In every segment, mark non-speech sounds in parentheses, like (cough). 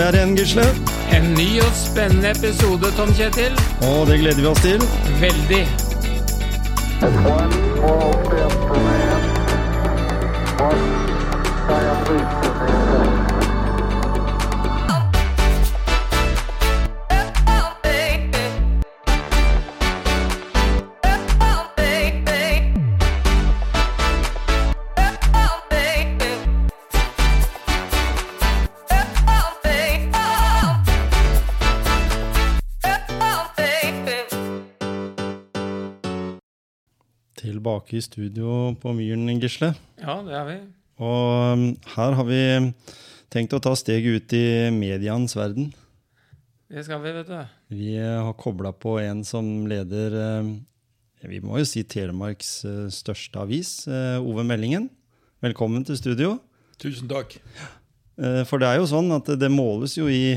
Vi her igjen, Gisle. En ny og spennende episode, Tom Kjetil. Og det gleder vi oss til. Veldig. Tilbake i studio på Myren, Gisle. Ja, det er vi. Og um, her har vi tenkt å ta steget ut i medienes verden. Det skal vi, vet du. Vi eh, har kobla på en som leder eh, Vi må jo si Telemarks eh, største avis, Ove Meldingen. Velkommen til studio. Tusen takk. Eh, For det er jo sånn at det måles jo i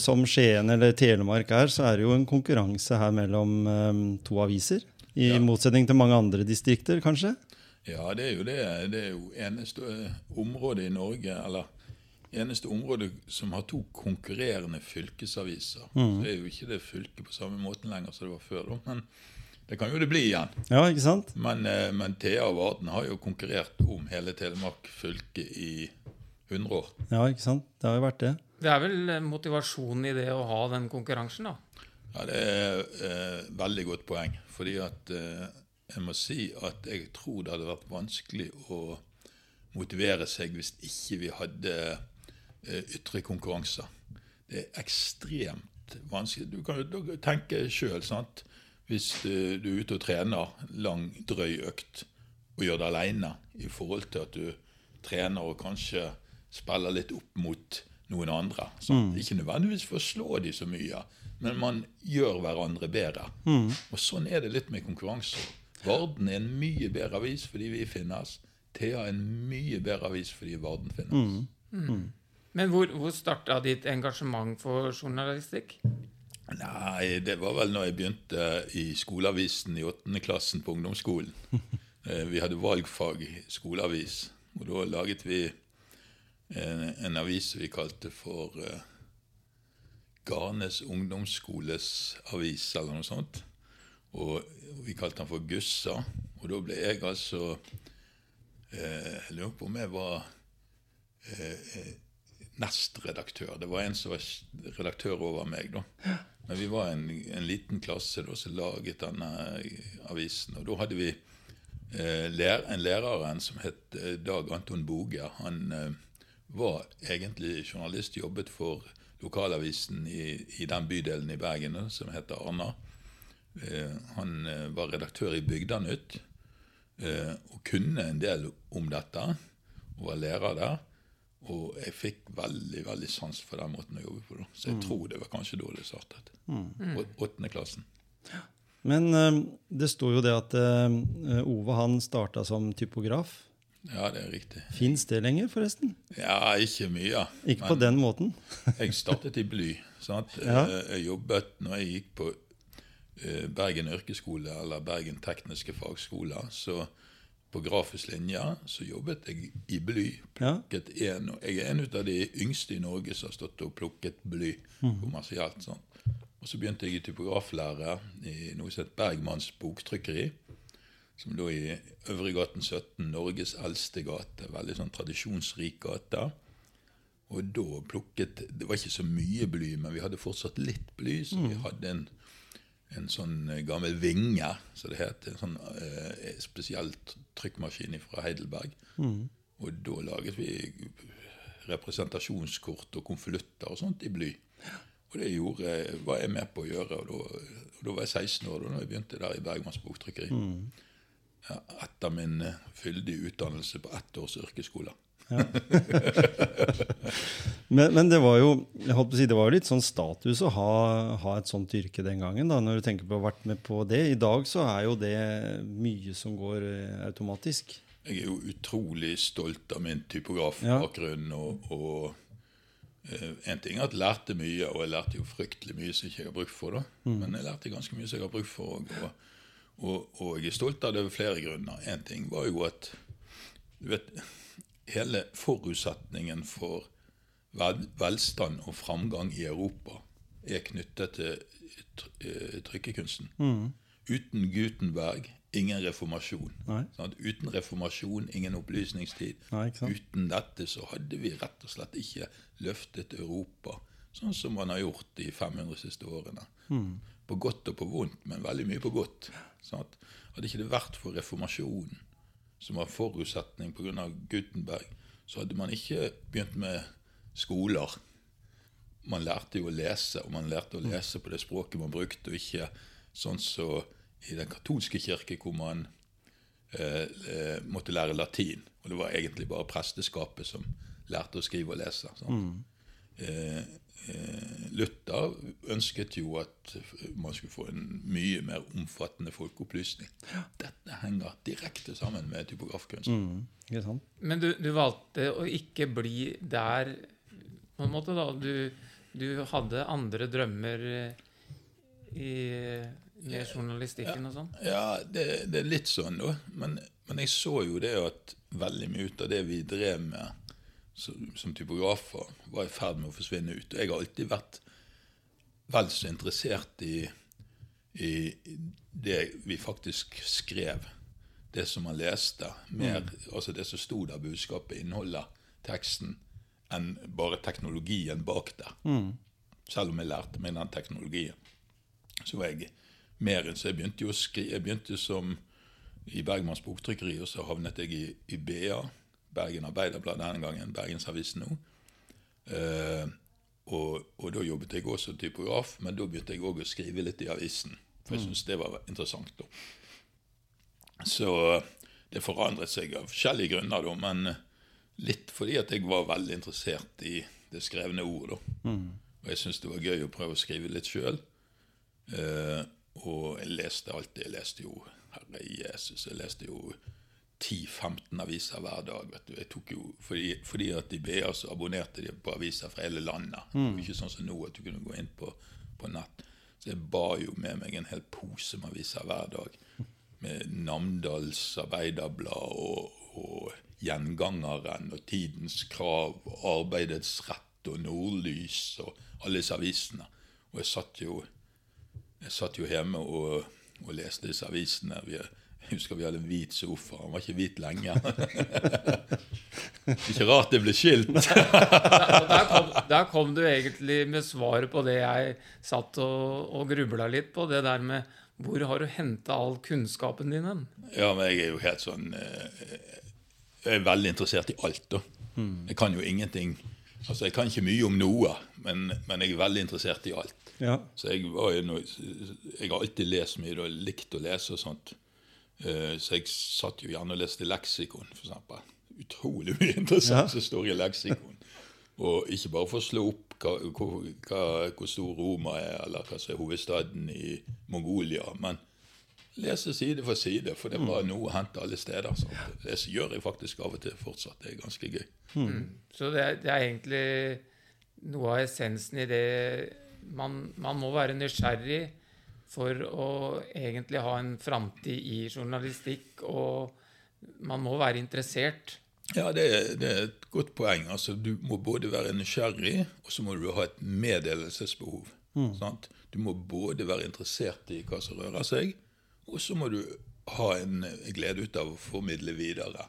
Som Skien eller Telemark er, så er det jo en konkurranse her mellom to aviser. I Ja. motsetning til mange andre distrikter, kanskje. Ja, det er jo det. Det er jo eneste området område i Norge, eller eneste område som har to konkurrerende fylkesaviser. Så er jo ikke det fylket på samme måten lenger som det var før. Men det kan jo det bli igjen. Ja, ikke sant? Men, eh, men Thea og Varden har jo konkurrert om hele Telemark fylke i 100 år. Ja, ikke sant? Det har jo vært det. Det er vel eh, motivasjonen i det å ha den konkurransen, da. Ja, Det er eh, veldig godt poeng. Fordi at eh, jeg må si at jeg tror det hadde vært vanskelig å motivere seg hvis ikke vi hadde eh, ytre konkurranser. Det er ekstremt vanskelig. Du kan jo tenke sjøl, sant. Hvis du, du er ute og trener lang, drøy økt og gjør det aleine, i forhold til at du trener og kanskje spiller litt opp mot noen andre. Sant? Ikke nødvendigvis for å slå de så mye, men man gjør hverandre bedre. Og sånn er det litt med konkurranser. Varden er en mye bedre avis fordi vi finnes. Thea er en mye bedre avis fordi Varden finnes. Men hvor, hvor starta ditt engasjement for journalistikk? Nei, det var vel når jeg begynte i skoleavisen i åttende klassen på ungdomsskolen. (laughs) Eh, Vi hadde valgfag skoleavis, og da laget vi en, en avis vi kalte for eh, Garnes ungdomsskoles avis, eller noe sånt. Og vi kalte den for Gussa. Og da ble jeg altså eh, Jeg lurer på om jeg var eh, eh, nestredaktør. Det var en som var redaktør over meg, da. Men vi var en, en liten klasse da, som laget denne avisen. Og da hadde vi eh, lær, en læreren som het eh, Dag Anton Boge. Han eh, var egentlig journalist, jobbet for lokalavisen i, i den bydelen i Bergen som heter Arna. Eh, han eh, var redaktør i Bygdanytt eh, og kunne en del om dette. Og var lærer der. Og jeg fikk veldig veldig sans for den måten å jobbe på. Da. Så jeg tror det var kanskje da det startet. Mm. Åttende klassen. Men eh, det står jo det at Ove han starta som typograf. Ja, det er riktig. Fins det lenger, forresten? Ja, ikke mye. Ikke på den måten. (laughs) Jeg startet i bly. Sant? (laughs) Ja. Eh, Jeg jobbet når jeg gikk på eh, Bergen yrkesskole eller Bergen tekniske fagskole. Så på grafisk linje så jobbet jeg i bly. Ja. En, jeg er en av de yngste i Norge som har stått og plukket bly kommersielt. Sånn. Og så begynte jeg i typograflære i noe som het Bergmanns boktrykkeri. Som lå i Øvregaten 17, Norges eldste gate. Veldig sånn tradisjonsrik gate. Og da plukket Det var ikke så mye bly, men vi hadde fortsatt litt bly, så vi hadde en, en sånn eh, gammel vinge, som det het. En sånn eh, spesiell trykkmaskin fra Heidelberg. Og da laget vi representasjonskort og konvolutter og sånt i bly. Og det gjorde, var jeg med på å gjøre. Og da, og da var jeg 16 år da jeg begynte der i Bergmanns boktrykkeri. Ja, etter min eh, fyldige utdannelse på ett års yrkesskole. (laughs) Men, men det var jo jeg holdt på å si, det var jo litt sånn status å ha, ha et sånt yrke den gangen. da, Når du tenker på å ha vært med på det. I dag så er jo det mye som går eh, automatisk. Jeg er jo utrolig stolt av min typografbakgrunn. Og, og eh, en ting er at jeg lærte mye, og jeg lærte jo fryktelig mye som jeg ikke har bruk for. da. Men jeg lærte ganske mye som jeg har bruk for. Og, og, og jeg er stolt av det av flere grunner. En ting var jo at du vet, hele forutsetningen for vel, velstand og framgang i Europa er knyttet til trykkekunsten. Mm. Uten Gutenberg ingen reformasjon. Sant? Uten reformasjon ingen opplysningstid. Nei? Uten dette så hadde vi rett og slett ikke løftet Europa sånn som man har gjort de 500 siste årene. På godt og på vondt, men veldig mye på godt. Sant? Hadde ikke det vært for reformasjonen, som var forutsetning pga. Gutenberg, så hadde man ikke begynt med skoler. Man lærte jo å lese, og man lærte å lese på det språket man brukte, og ikke sånn som i den katolske kirke, hvor man eh, eh, måtte lære latin. Og det var egentlig bare presteskapet som lærte å skrive og lese. Sant? Eh, eh, Luther ønsket jo at man skulle få en mye mer omfattende folkeopplysning. Dette henger direkte sammen med typografkunst. Mm? Men du, du valgte å ikke bli der på en måte, da. Du, du hadde andre drømmer eh, i, med journalistikken og sånn? Ja, det, det er litt sånn, da. Men, men jeg så jo det at veldig mye ut av det vi drev med som, typografer, var i ferd med å forsvinne ut. Og jeg har alltid vært vel så interessert i, i det vi faktisk skrev. Det som man leste. Mer, altså det som sto der, budskapet, innholdet, teksten, enn bare teknologien bak der. Selv om jeg lærte meg den teknologien så var jeg mer enn så jeg begynte jo å skrive. Jeg begynte som i Bergmanns boktrykkeri, og så havnet jeg i, i BA, Bergen Arbeiderblad denne gangen, Bergensavisen nå. Eh, og, og da jobbet jeg også som typograf, men da begynte jeg òg å skrive litt i avisen. For jeg syntes det var interessant. da. Så det forandret seg av forskjellige grunner, da, men litt fordi at jeg var veldig interessert i det skrevne ord. da. Og jeg syntes det var gøy å prøve å skrive litt sjøl. Eh, og jeg leste alltid. Jeg leste jo Herre Jesus, jeg leste jo 10-15 aviser hver dag. vet du. Jeg tok jo, fordi, fordi at i BA så abonnerte de på aviser fra hele landet. Det var Ikke sånn som nå, at du kunne gå inn på, på nett. Så jeg ba jo med meg en hel pose med aviser hver dag. Med Namdals Arbeiderblad og, og Gjengangeren og Tidens Krav og Arbeidets Rett og Nordlys og alle disse avisene. Og jeg satt jo jeg satt jo hjemme og, og leste disse avisene. Vi, jeg husker vi hadde en hvit sofa. Han var ikke hvit lenge. (laughs) ikke rart det ble skilt. (laughs) Der kom, der kom du egentlig med svaret på det jeg satt og, og grubla litt på. Det der med hvor har du henta all kunnskapen din hen? Ja, men jeg er jo helt sånn eh, Jeg er veldig interessert i alt, da. Jeg kan jo ingenting Altså, jeg kan ikke mye om noe, men, men jeg er veldig interessert i alt. Ja. Så jeg, var jo noe, jeg har alltid lest mye og likt å lese og sånt. Eh, Så jeg satt jo gjerne og leste leksikon, f.eks. Utrolig mye (laughs) interessant som står i leksikon. Og ikke bare for å slå opp hva, hvor, hva, hvor stor Roma er, eller hva som er hovedstaden i Mongolia, men lese side for side, for det var noe å hente alle steder. Så Det gjør jeg faktisk av og til fortsatt. Det er ganske gøy. Så det er, det er egentlig noe av essensen i det man, man må være nysgjerrig for å egentlig ha en framtid i journalistikk, og man må være interessert. Ja, det er, det er et godt poeng. Altså, du må både være nysgjerrig, og så må du ha et meddelelsesbehov. Sant? Du må både være interessert i hva som rører seg, og så må du ha en glede ut av å formidle videre.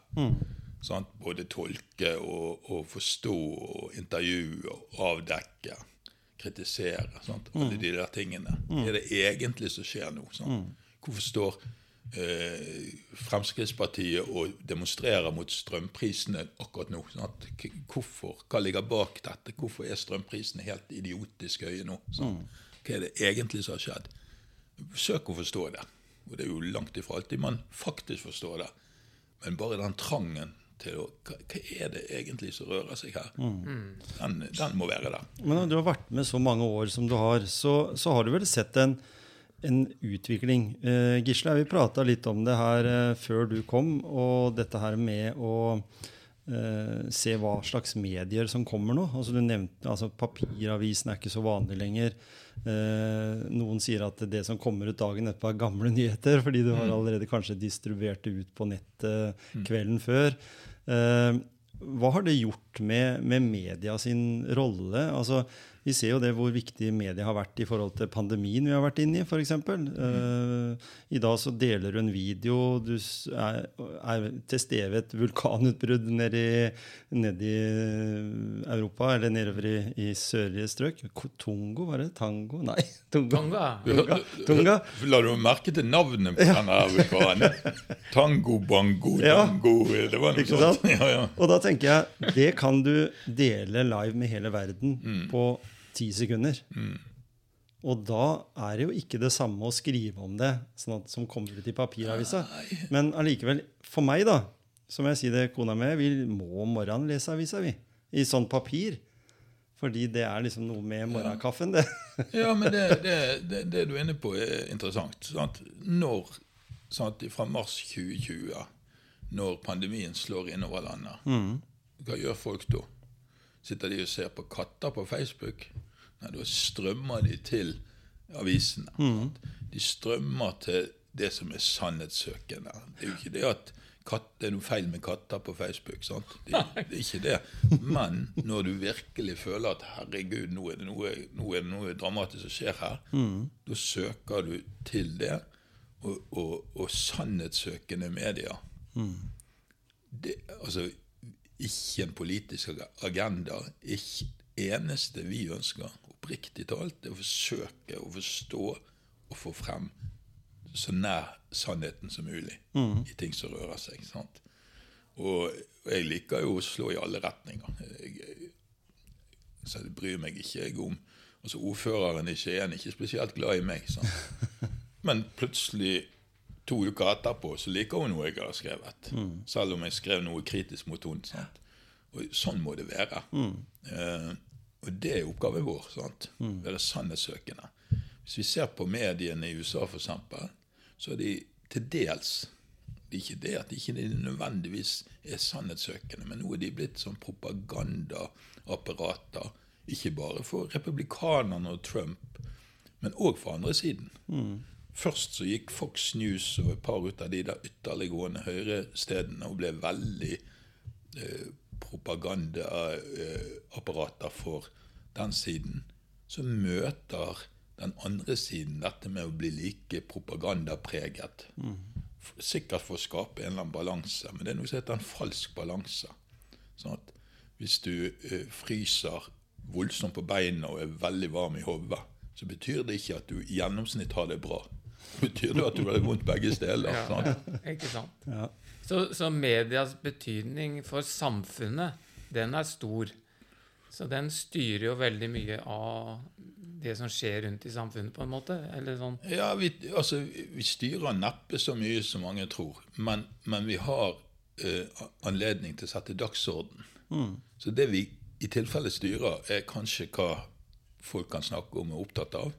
Sant? Både tolke og, og forstå og intervjue og avdekke. Kritisere. Sant? Alle de der tingene. Hva er det egentlig som skjer nå. Sant? Hvorfor står eh, Fremskrittspartiet og demonstrerer mot strømprisene akkurat nå. Sant? Hvorfor? Hva ligger bak dette? Hvorfor er strømprisene helt idiotisk høye nå? Sant? Hva er det egentlig som har skjedd? Søk å forstå det. Og det er jo langt ifra alltid man faktisk forstår det. Men bare den trangen til å Hva, hva er det egentlig som rører seg her? Den, den må være der. Men når du har vært med så mange år som du har, så, så har du vel sett en, en utvikling. Eh, Gisle, vi prata litt om det her eh, før du kom, og dette her med å eh, se hva slags medier som kommer nå. Altså, du nevnte altså, Papiravisen er ikke så vanlig lenger. Uh, noen sier at det som kommer ut dagen etterpå, er gamle nyheter, fordi du har allerede kanskje distribuert det ut på nettet kvelden før. Uh, hva har det gjort med, med media sin rolle? Altså, vi ser jo det hvor viktig media har vært i forhold til pandemien vi har vært inne i, f.eks. Uh, I dag så deler du en video. Du er, er til stede ved et vulkanutbrudd nede i, nede i Europa, eller nedover i, i sørlige strøk. Tongo, var det? Tango? Nei. (laughs) Tongo. Tonga. Tunga. Tunga. La du merke til navnet på denne vulkanen? (laughs) Tango, bango, Ja. Det var noe Ikke sånt. (laughs) Ja, ja. Og da tenker jeg, det kan du dele live med hele verden på ti sekunder. Og da er det jo ikke det samme å skrive om det sånn at, som kommer ut i papiravisa. Men allikevel, for meg, da, som jeg sier det kona mi, vi må om morgenen lese avisa, vi. I sånn papir. Fordi det er liksom noe med morgenkaffen, det. (laughs) Ja, men det, det, det, det du er inne på, er interessant. Sant? Når, sant, Fra mars 2020, når pandemien slår innover landet, hva gjør folk da? Sitter de og ser på katter på Facebook? Nei, da strømmer de til avisene. Mm. De strømmer til det som er sannhetssøkende. Det er jo ikke det at katt, det er noe feil med katter på Facebook. sant? Det, det er ikke det. Men når du virkelig føler at herregud, nå er det noe, nå er det noe dramatisk som skjer her, da søker du til det. Og, og, og sannhetssøkende medier det, altså, ikke en politisk agenda. Ikke eneste vi ønsker, oppriktig talt, det å forsøke å forstå og få frem så nær sannheten som mulig i ting som rører seg. sant? Og og jeg liker jo å slå i alle retninger. Jeg, så det bryr meg ikke jeg om altså Ordføreren i Skien er ikke spesielt glad i meg. sant? (laughs) Men plutselig, to uker etterpå, så liker hun noe jeg har skrevet. Selv om jeg skrev noe kritisk mot henne. sant? Og sånn må det være. Eh, og det er oppgaven vår. sant? Være sannhetssøkende. Hvis vi ser på mediene i USA, f.eks., så er de til dels det er ikke det at de ikke nødvendigvis er sannhetssøkende, men nå er de blitt sånn propagandaapparater. Ikke bare for republikanerne og Trump, men òg for andre siden. Først så gikk Fox News og et par ut av de der ytterliggående høyrestedene og ble veldig eh, propagandaapparater for den siden. Så møter den andre siden dette med å bli like propagandapreget. Mm. Sikkert for å skape en eller annen balanse, men det er noe som heter en falsk balanse. Sånn at hvis du eh, fryser voldsomt på beina og er veldig varm i hodet, så betyr det ikke at du i gjennomsnitt har det bra. Det betyr det at du har det vondt begge steder. Ja, sant? ikke sant? Ja. Så, så medias betydning for samfunnet, den er stor. Så den styrer jo veldig mye av det som skjer rundt i samfunnet, på en måte. Eller sånn. Ja, vi, altså, vi styrer neppe så mye som mange tror, men, men vi har uh, anledning til å sette dagsorden. Så det vi i tilfelle styrer, er kanskje hva folk kan snakke om og er opptatt av.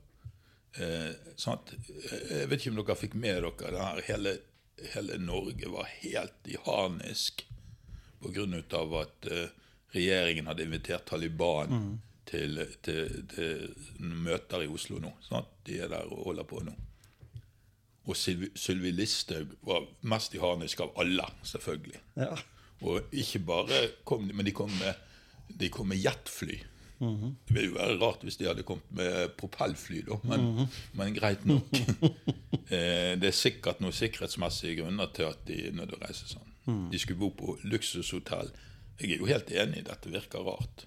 Eh, sant? Jeg vet ikke om dere fikk med dere det. Hele, hele Norge var helt i harnisk pga. at eh, regjeringen hadde invitert Taliban til, til, til møter i Oslo nå. Sant? De er der og holder på nå. Og Sylvi Sylvi Listhaug var mest i harnisk av alle, selvfølgelig. Ja. Og ikke bare kom de, men de kom med, de kom med jetfly. Det ville jo være rart hvis de hadde kommet med propellfly, da, men, men greit nok. (laughs) eh, det er sikkert noen sikkerhetsmessige grunner til at de er nødt til å reise sånn. De skulle bo på luksushotell. Jeg er jo helt enig, dette virker rart.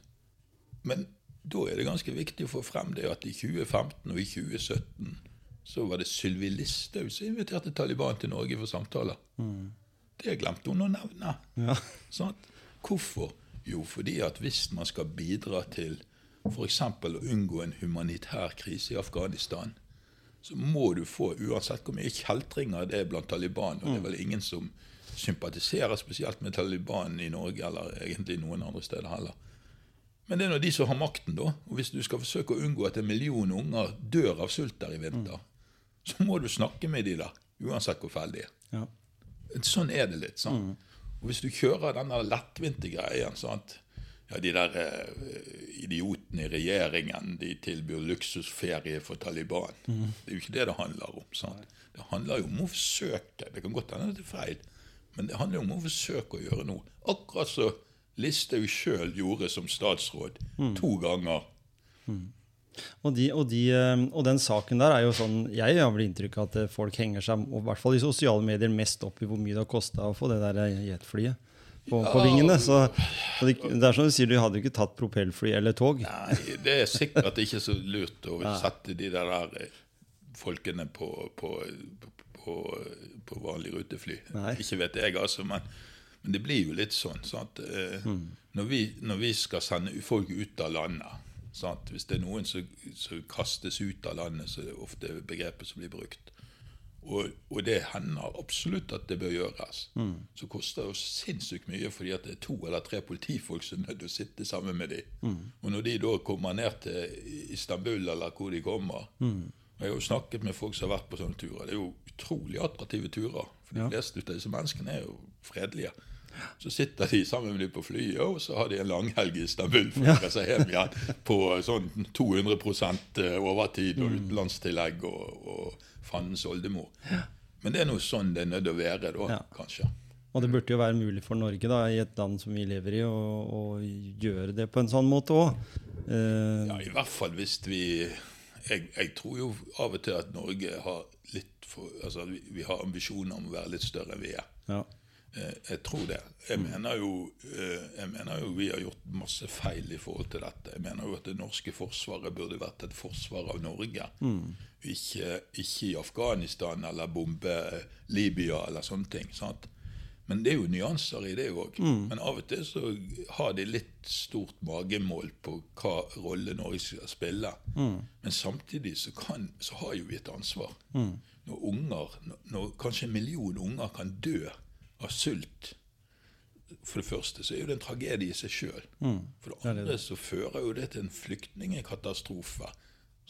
Men da er det ganske viktig å få frem det at i 2015 og i 2017 så var det Sylvi Listhaug som inviterte Taliban til Norge for samtaler. Det glemte hun å nevne. Ja. Sant? Hvorfor? Jo, fordi at hvis man skal bidra til f.eks. å unngå en humanitær krise i Afghanistan, så må du få, uansett hvor mye kjeltringer det er blant Taliban, og det er vel ingen som sympatiserer spesielt med Taliban i Norge, eller egentlig noen andre steder heller. Men det er nå de som har makten, da. Og hvis du skal forsøke å unngå at en million unger dør av sult der i vinter, så må du snakke med de der, uansett hvor fæle de er. Ja. Sånn er det litt. sant? Og Hvis du kjører den lettvinte greien sant? Ja, De der eh, idiotene i regjeringen de tilbyr luksusferie for Taliban. Det er jo ikke det det handler om. sant? Det handler jo om å forsøke. Det kan godt hende det er feil, men det handler jo om å forsøke å gjøre noe. Akkurat så Listhaug sjøl gjorde som statsråd Mm. to ganger. Og, de, og, de, eh, og den saken der er jo sånn Jeg har vel inntrykk av at eh, folk henger seg, og i hvert fall i sosiale medier, mest opp i hvor mye det har kosta å få det der eh, jetflyet på, på vingene. Så, så det, det er som du sier, du hadde jo ikke tatt propellfly eller tog. Nei, det er sikkert ikke så lurt å sette de der der folkene på, på, på, på vanlig rutefly. Nei. Ikke vet jeg, altså, men, men det blir jo litt sånn. Eh, Når, vi, når vi skal sende folk ut av landet sant? Hvis det er noen som, som kastes ut av landet, så er det ofte begrepet som blir brukt. Og, og det hender absolutt at det bør gjøres. Så koster det jo sinnssykt mye fordi at det er to eller tre politifolk som er nødt til å sitte sammen med dem. Og når de da kommer ned til Istanbul eller hvor de kommer og Jeg har jo snakket med folk som har vært på sånne turer. Det er jo utrolig attraktive turer. For de Ja. fleste av disse menneskene er jo fredelige. Så sitter de sammen med dem på flyet, og så har de en langhelg i Istanbul for å komme seg hjem igjen på sånn 200 overtid og utenlandstillegg og, og fandens oldemor. Men det er nå sånn det er nødt til å være, da, Ja. kanskje. Og det burde jo være mulig for Norge, da, i et land som vi lever i, å, gjøre det på en sånn måte òg. Ja, I hvert fall hvis vi jeg, jeg tror jo av og til at Norge har litt for Altså vi, vi har ambisjoner om å være litt større enn vi er. ja. Eh, Jeg tror det. Jeg mener, jo, eh, jeg mener jo vi har gjort masse feil i forhold til dette. Jeg mener jo at det norske forsvaret burde vært et forsvar av Norge. Ikke, ikke i Afghanistan eller bombe Libya eller sånne ting. sant? Men det er jo nyanser i det òg. Men av og til så har de litt stort magemål på hva rolle Norge skal spille. Men samtidig så, kan, så har jo vi et ansvar. Når unger, når, når kanskje en million unger kan dø av sult For det første så er jo det en tragedie i seg sjøl. For det andre så fører jo det til en flyktningekatastrofe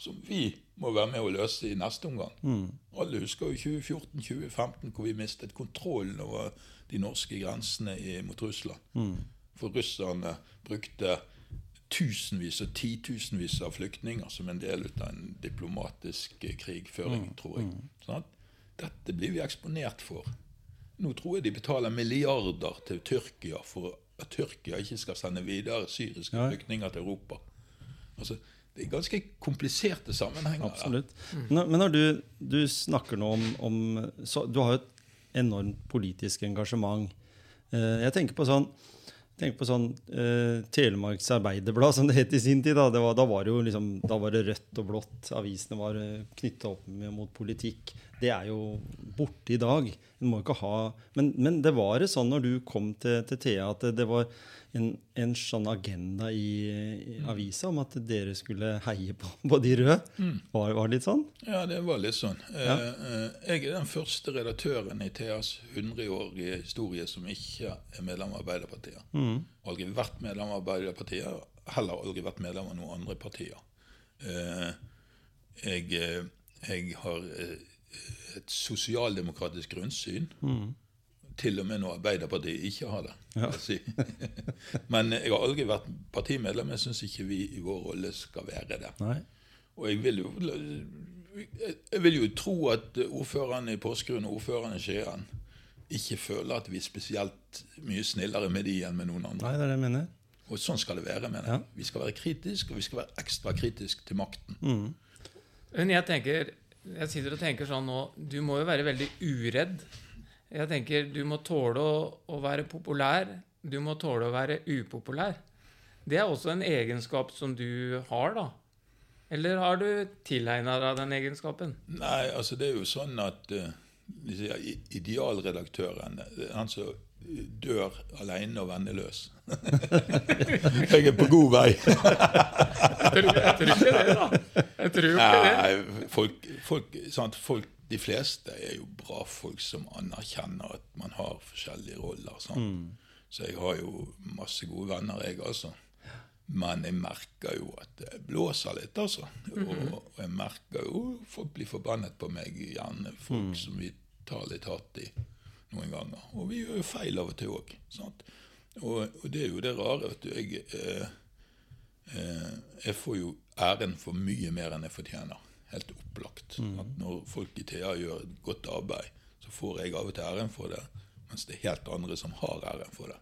som vi må være med å løse i neste omgang. Alle husker jo 2014-2015 hvor vi mistet kontrollen over de norske grensene mot Russland. For russerne brukte tusenvis og titusenvis av flyktninger som en del av en diplomatisk krigføring, krigføring, tror jeg. Sånn dette blir vi eksponert for. Nå tror jeg de betaler milliarder til Tyrkia for at Tyrkia ikke skal sende videre syriske Ja. flyktninger til Europa. Altså, det er ganske kompliserte sammenhenger. Absolutt. Når, men når du, du snakker nå om, om så, Du har jo et enormt politisk engasjement. Eh, jeg tenker på sånn tenker på sånn eh, Telemarks Arbeiderblad, som det het i sin tid. Da, det var, da, var liksom, da var det rødt og blått. Avisene var uh, knytta opp med, mot politikk. Det er jo borte i dag. En må ikke ha Men, men det var det sånn når du kom til, til Thea, at det, det var en, en sånn agenda i, i avisa om at dere skulle heie på, på de røde. Var, var det litt sånn? Ja, det var litt sånn. Eh, eh, Jeg er den første redaktøren i Theas 100-årige historie som ikke er medlem av Arbeiderpartiet. Aldri vært medlem av Arbeiderpartiet, heller aldri vært medlem av noen andre partier. Eh, Jeg, jeg har et sosialdemokratisk grunnsyn. Til og med når Arbeiderpartiet ikke har det. Ja. si. (laughs) Men jeg har aldri vært partimedlem. Jeg syns ikke vi i vår rolle skal være det. Nei. Og jeg vil jo, jeg vil jo tro at ordførerne i Porsgrunn og ordførerne i Skien ikke føler at vi er spesielt mye snillere med de enn med noen andre. Nei, det er det jeg mener. Og sånn skal det være. mener jeg. Vi skal være kritiske, og vi skal være ekstra kritiske til makten. Men jeg tenker Jeg sitter og tenker sånn nå Du må jo være veldig uredd. Jeg tenker Du må tåle å, å være populær. Du må tåle å være upopulær. Det er også en egenskap som du har, da. Eller har du tilegna deg den egenskapen? Nei, altså det er jo sånn at eh, i- idealredaktøren er han som dør alene og venneløs. (laughs) jeg er på god vei. Jeg tror, jeg tror ikke det, da. Jeg tror ikke det. Nei, folk, folk, sant, folk, de fleste er jo bra folk som anerkjenner at man har forskjellige roller. Mm. Så jeg har jo masse gode venner, jeg, altså. Men jeg merker jo at det blåser litt, altså. Og, og jeg merker jo folk blir forbannet på meg, gjerne folk som vi tar litt hardt i noen ganger. Og vi gjør jo feil av og til òg. Og, og det er jo det rare. at jeg... Eh, Eh, jeg får jo æren for mye mer enn jeg fortjener. Helt opplagt. At når folk i TA gjør et godt arbeid, så får jeg av og til æren for det, mens det er helt andre som har æren for det.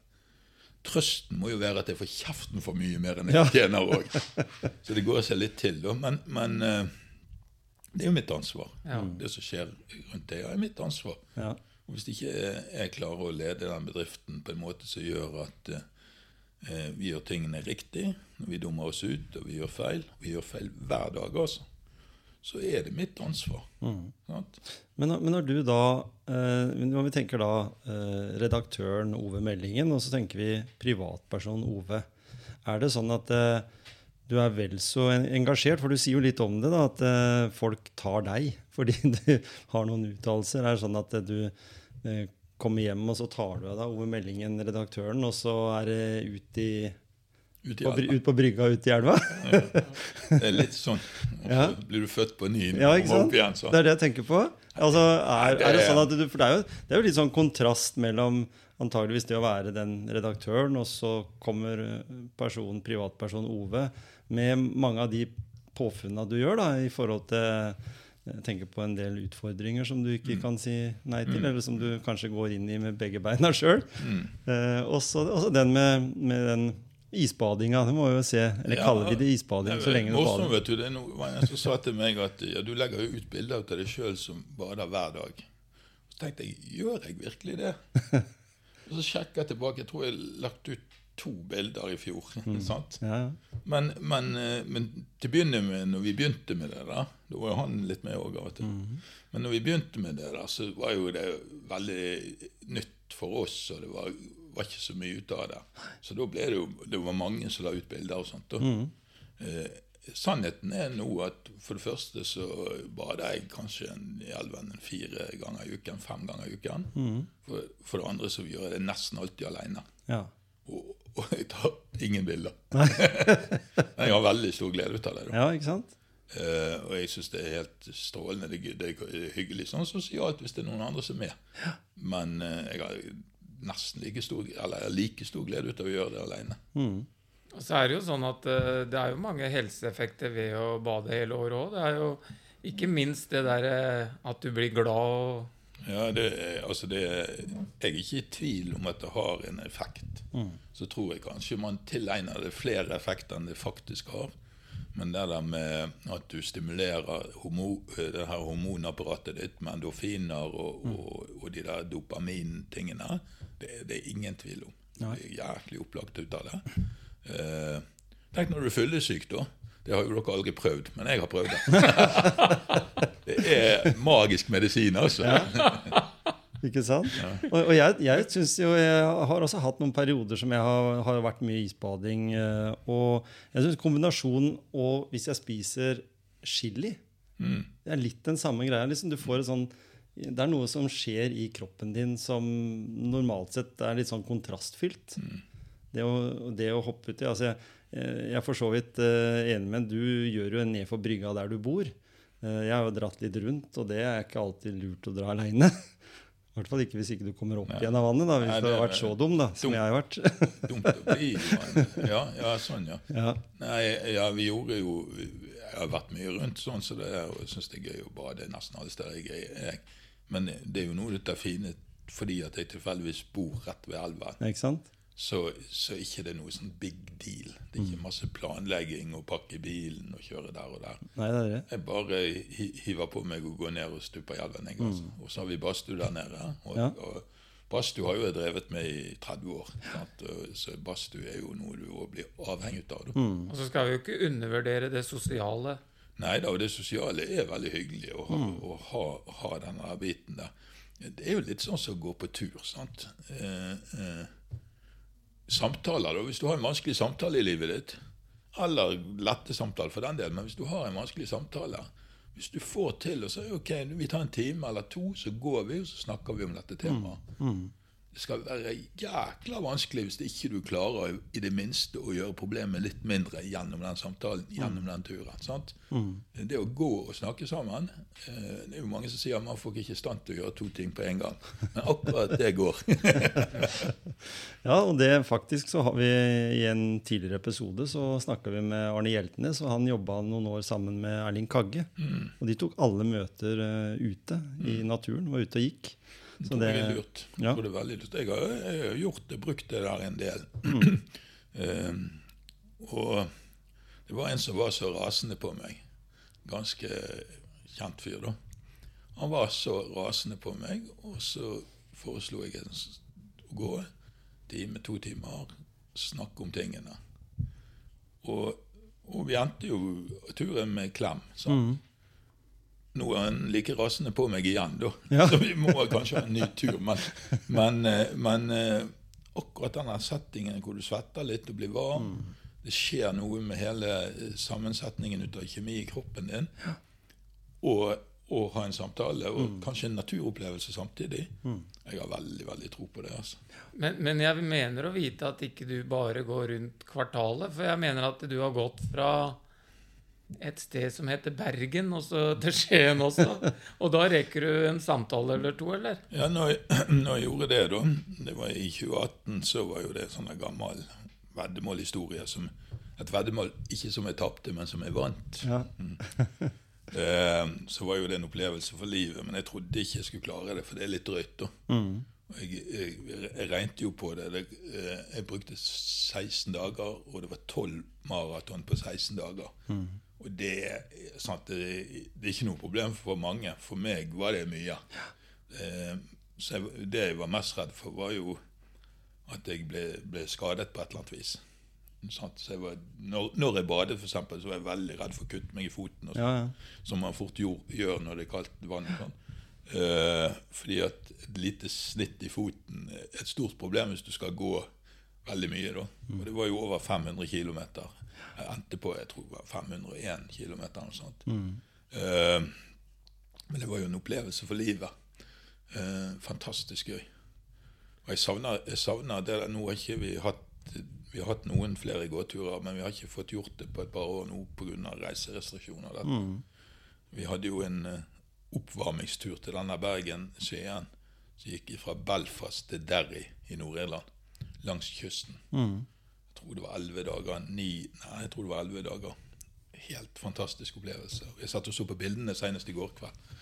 trøsten må jo være at jeg får kjeften for mye mer enn jeg Ja. tjener òg. (laughs) Så det går seg litt til, da. Men, men eh, det er jo mitt ansvar. Ja. Det som skjer rundt det, er mitt ansvar. Ja. Og Hvis ikke jeg, klarer å lede den bedriften på en måte som gjør at eh, vi gjør tingene riktig, når vi dummer oss ut og vi gjør feil, vi gjør feil hver dag, altså, så er det mitt ansvar. Sant? Men, men når du da eh, Når vi tenker da eh, redaktøren Ove Meldingen, og så tenker vi privatperson Ove, er det sånn at du er vel så engasjert? For du sier jo litt om det, da, at folk tar deg fordi (laughs) du har noen uttalelser. Er det sånn at du kommer hjem, og så tar du av deg Ove Meldingen, redaktøren, og så er det ut, i, Ut på, ut på brygga ut i elva? Det er litt sånn. Og så blir du født på ny Ja, ikke sant? igjen. Det er det jeg tenker på. Altså, er, det er det sånn at du, For det er, jo, det er jo litt sånn kontrast mellom antageligvis det å være den redaktøren, og så kommer person, privatperson Ove med mange av de påfunna du gjør, da, i forhold til jeg tenker på en del utfordringer som du ikke kan si nei til, eller som du kanskje går inn i med begge beina (laughs) sjøl. Eh, også, også, den med, med den isbadinga. Det må vi jo se. Eller Ja, kaller vi det isbading så lenge du bader? vet du, det er noe, en som sa til meg at ja, du legger jo ut bilder av deg sjøl som bader hver dag. Så tenkte jeg gjør jeg virkelig det? (laughs) Og så sjekket jeg tilbake. Jeg tror jeg lagt ut to bilder i fjor. (laughs) sant? Ja, ja. Men, men, eh, men til å begynne med, når vi begynte med det, da da var jo han litt med òg av og til. Men når vi begynte med det, da, så var jo det veldig nytt for oss, og det var, var ikke så mye ut av det. Så da ble det jo det var mange som la ut bilder og sånt. da. Eh, sannheten er nå at for det første så bader jeg kanskje en, i elven en fire ganger i uken, fem ganger i uken. For, for det andre så gjør jeg det nesten alltid alene. ja. Og, og jeg tar ingen bilder. (laughs) Men jeg har veldig stor glede ut av det. Da. ja, ikke sant? Uh, og jeg syns det er helt strålende. Det, det er hyggelig sånn sosialt hvis det er noen andre som er med. Men uh, jeg har nesten like stor, eller like stor glede ut av å gjøre det alene. Og så er det jo sånn at eh, det er jo mange helseeffekter ved å bade hele året òg. Det er jo ikke minst det der eh, at du blir glad og Ja, det, er- altså det, er- Jeg er ikke i tvil om at det har en effekt. Så tror jeg kanskje man tilegner det flere effekter enn det faktisk har. Men det der med at du stimulerer homo, det her hormonapparatet ditt med endorfiner og, og, og de der dopamintingene, det, det er ingen tvil om. Jeg er jæklig opplagt ut av det. Eh, tenk når du er fyllesyk, da. Det har jo dere aldri prøvd, men jeg har prøvd det. (laughs) det er magisk medisin, altså. Ikke sant? Og, og jeg, jeg synes jo Jeg har også hatt noen perioder som jeg har, har vært mye isbading. eh, Og jeg syns kombinasjonen og hvis jeg spiser chili Det er litt den samme greia. Liksom du får et sånn det er noe som skjer i kroppen din som normalt sett er litt sånn kontrastfylt. Det, å, det å hoppe uti altså jeg, jeg er for så vidt eh, enig med Du gjør jo en ned for brygga der du bor. Eh, jeg har jo dratt litt rundt, og det er ikke alltid lurt å dra aleine. (laughs) I hvert fall ikke hvis ikke du kommer opp Nei. igjen av vannet, da, hvis Nei, du har vært så dum da, som dumt, jeg har vært. Dumt å bli men- Ja, ja, sånn, ja. ja. Nei, ja, vi gjorde jo Jeg har vært mye rundt sånn, så det er, jeg syns det er gøy å bade nesten alle steder jeg er. Men det er jo noe av det fine fordi at jeg tilfeldigvis bor rett ved elven. Ikke sant? Så, så ikke det er noe sånn big deal. Det er ikke masse planlegging og pakke bilen og kjøre der og der. Nei, det er det. Jeg bare hiver på meg og går ned og stuper i elven. Jeg, altså. Og så har vi badstue der nede. Og, Ja. og badstue har jo jeg drevet med i 30 år. Sant? Så badstue er jo noe du òg blir avhengig av. Da. Og så skal vi jo ikke undervurdere det sosiale. Nei da, og det sosiale er veldig hyggelig å ha, å ha, ha denne biten der. Det er jo litt sånn som å gå på tur, sant. Eh, eh, samtaler, da. Hvis du har en vanskelig samtale i livet ditt, eller lette samtaler for den del, men hvis du har en vanskelig samtale Hvis du får til å si ok, vi tar en time eller to, så går vi, og så snakker vi om dette temaet. Det skal være jækla vanskelig hvis ikke du klarer i det minste å gjøre problemet litt mindre gjennom den samtalen, gjennom den turen. sant? Det å gå og snakke sammen eh, Det er jo mange som sier at man får ikke i stand til å gjøre to ting på en gang. Men akkurat det går. (laughs) Ja, og det faktisk så har vi i en tidligere episode så snakka vi med Arne Hjeltnes, og han jobba noen år sammen med Erling Kagge. Og de tok alle møter eh, ute i naturen, var ute og gikk. Så jeg det- er lurt. Ja. det er veldig lurt. Jeg har, jeg har gjort det, brukt det der en del. Mm. Uh, (clears throat) og det var en som var så rasende på meg. Ganske kjent fyr, da. Han var så rasende på meg, og så foreslo jeg å gå time, to timer, snakke om tingene. Og, og vi endte jo turen med klem. sant? Nå er han like rasende på meg igjen, da. Ja. Så vi må kanskje ha en ny tur. Men, men, eh, men eh, akkurat denne settingen hvor du svetter litt og blir varm Det skjer noe med hele eh, sammensetningen ut av kjemi i kroppen din. Og, og ha en samtale, og kanskje en naturopplevelse samtidig. Jeg har veldig, veldig tro på det. altså. Men, men jeg mener å vite at ikke du bare går rundt kvartalet. For jeg mener at du har gått fra et sted som heter Bergen, og så til Skien også. (laughs) Og da rekker du en samtale eller to, eller? Ja, når jeg, (clears throat) når jeg gjorde det, da Det var i 2018, så var jo det en sånn gammel veddemålhistorie. Som, et veddemål ikke som jeg tapte, men som jeg vant. Ja. (laughs) Eh, så var jo det en opplevelse for livet, men jeg trodde ikke jeg skulle klare det, for det er litt drøyt. da. Mm. Jeg, jeg, jeg regnet jo på det. eh, jeg brukte 16 dager, og det var 12 maraton på 16 dager. Og det, sant, det, det er ikke noe problem for mange. For meg var det mye. Eh, så jeg, det jeg var mest redd for, var jo at jeg ble, ble skadet på et eller annet vis. Sant? Så jeg var, når, når jeg badet, for eksempel, så var jeg veldig redd for å kutte meg i foten. Og sånn Ja, ja. som man fort gjør, gjør når det er kaldt vann. og Sånn. Eh, fordi at et lite snitt i foten er et stort problem hvis du skal gå veldig mye. da. Og det var jo over 500 km. Jeg endte på jeg tror det var 501 km. Eller noe sånt. Eh, men det var jo en opplevelse for livet. Uh, fantastisk gøy. Og jeg savner, jeg savner det Nå har ikke vi hatt vi har hatt noen flere gåturer, men vi har ikke fått gjort det på et par år nå pga. reiserestriksjoner. Mm. Vi hadde jo en eh, oppvarmingstur til denne Bergen-Skien som gikk fra Belfast til Derry i Nord-Irland, langs kysten. Jeg tror det var elleve dager. Ni, nei, jeg tror det var 11 dager. Helt fantastisk opplevelse. Jeg satt og så på bildene senest i går kveld.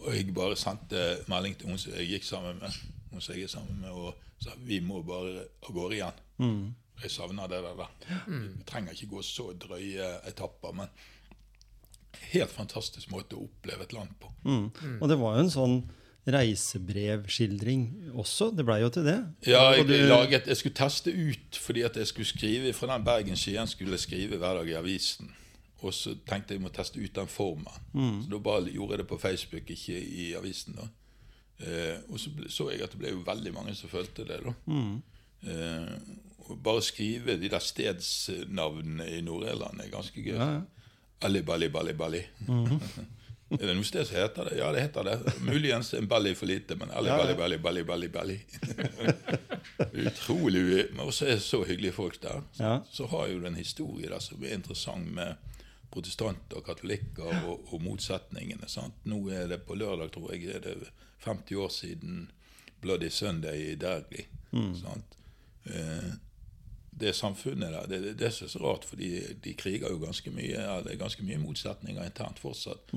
Og jeg bare sendte melding til hun som jeg gikk sammen med, hun som jeg er sammen med, og sa vi må bare av gårde igjen. Jeg savner det der. da. Vi trenger ikke gå så drøye etapper, men helt fantastisk måte å oppleve et land på. Mm. Og det var jo en sånn reisebrevskildring også. Det blei jo til det. Ja, jeg, du- laget, jeg skulle teste ut fordi at jeg skulle skrive fra den Bergen-Skien skulle jeg skrive hver dag i avisen. Og så tenkte jeg må teste ut den formen. Så da bare gjorde jeg det på Facebook, ikke i avisen. da. Eh, og så ble, så jeg at det ble jo veldig mange som følte det. da. Eh, og bare skrive de der stedsnavnene i Nord-Irland er ganske gøy. Ja, ja. Ali, Bali, Bali, Bali. (laughs) er det noe sted som heter det? Ja, det heter det. Muligens en Bali for lite, men alle balli, balli, Bali, Bali, Bali. (laughs) Utrolig Men også er det så hyggelige folk der. Ja. Så har jo den historien der som er interessant med protestanter og katolikker og, og motsetningene. Sant? Nå er det på lørdag, tror jeg, er det 50 år siden Bloody Sunday i Dergli. Sant? Eh, det samfunnet der, det, det, det er så rart, for de, de kriger jo ganske mye. Ja, det er ganske mye motsetninger internt fortsatt.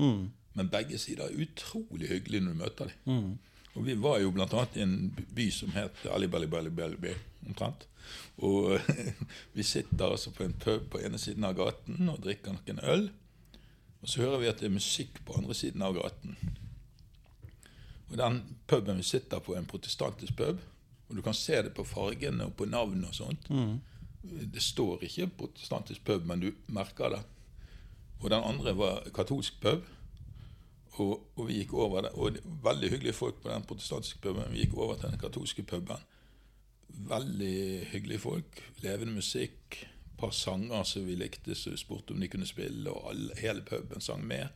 Men begge sider er utrolig hyggelige når du møter dem. Og vi var jo bl.a. i en by som het Ali Bali Bali Bali Bali, omtrent. Og (laughs) vi sitter altså på en pub på ene siden av gaten og drikker noen øl. Og så hører vi at det er musikk på andre siden av gaten. Og den puben vi sitter på, er en protestantisk pub. Og du kan se det på fargene og på navn og sånt. Det står ikke protestantisk pub, men du merker det. Og den andre var katolsk pub. Og, og vi gikk over det, og det var veldig hyggelige folk på den protestantiske puben. Vi gikk over til den katolske puben. Veldig hyggelige folk. Levende musikk. Et par sanger som vi likte, så vi spurte om de kunne spille, og alle, hele puben sang med.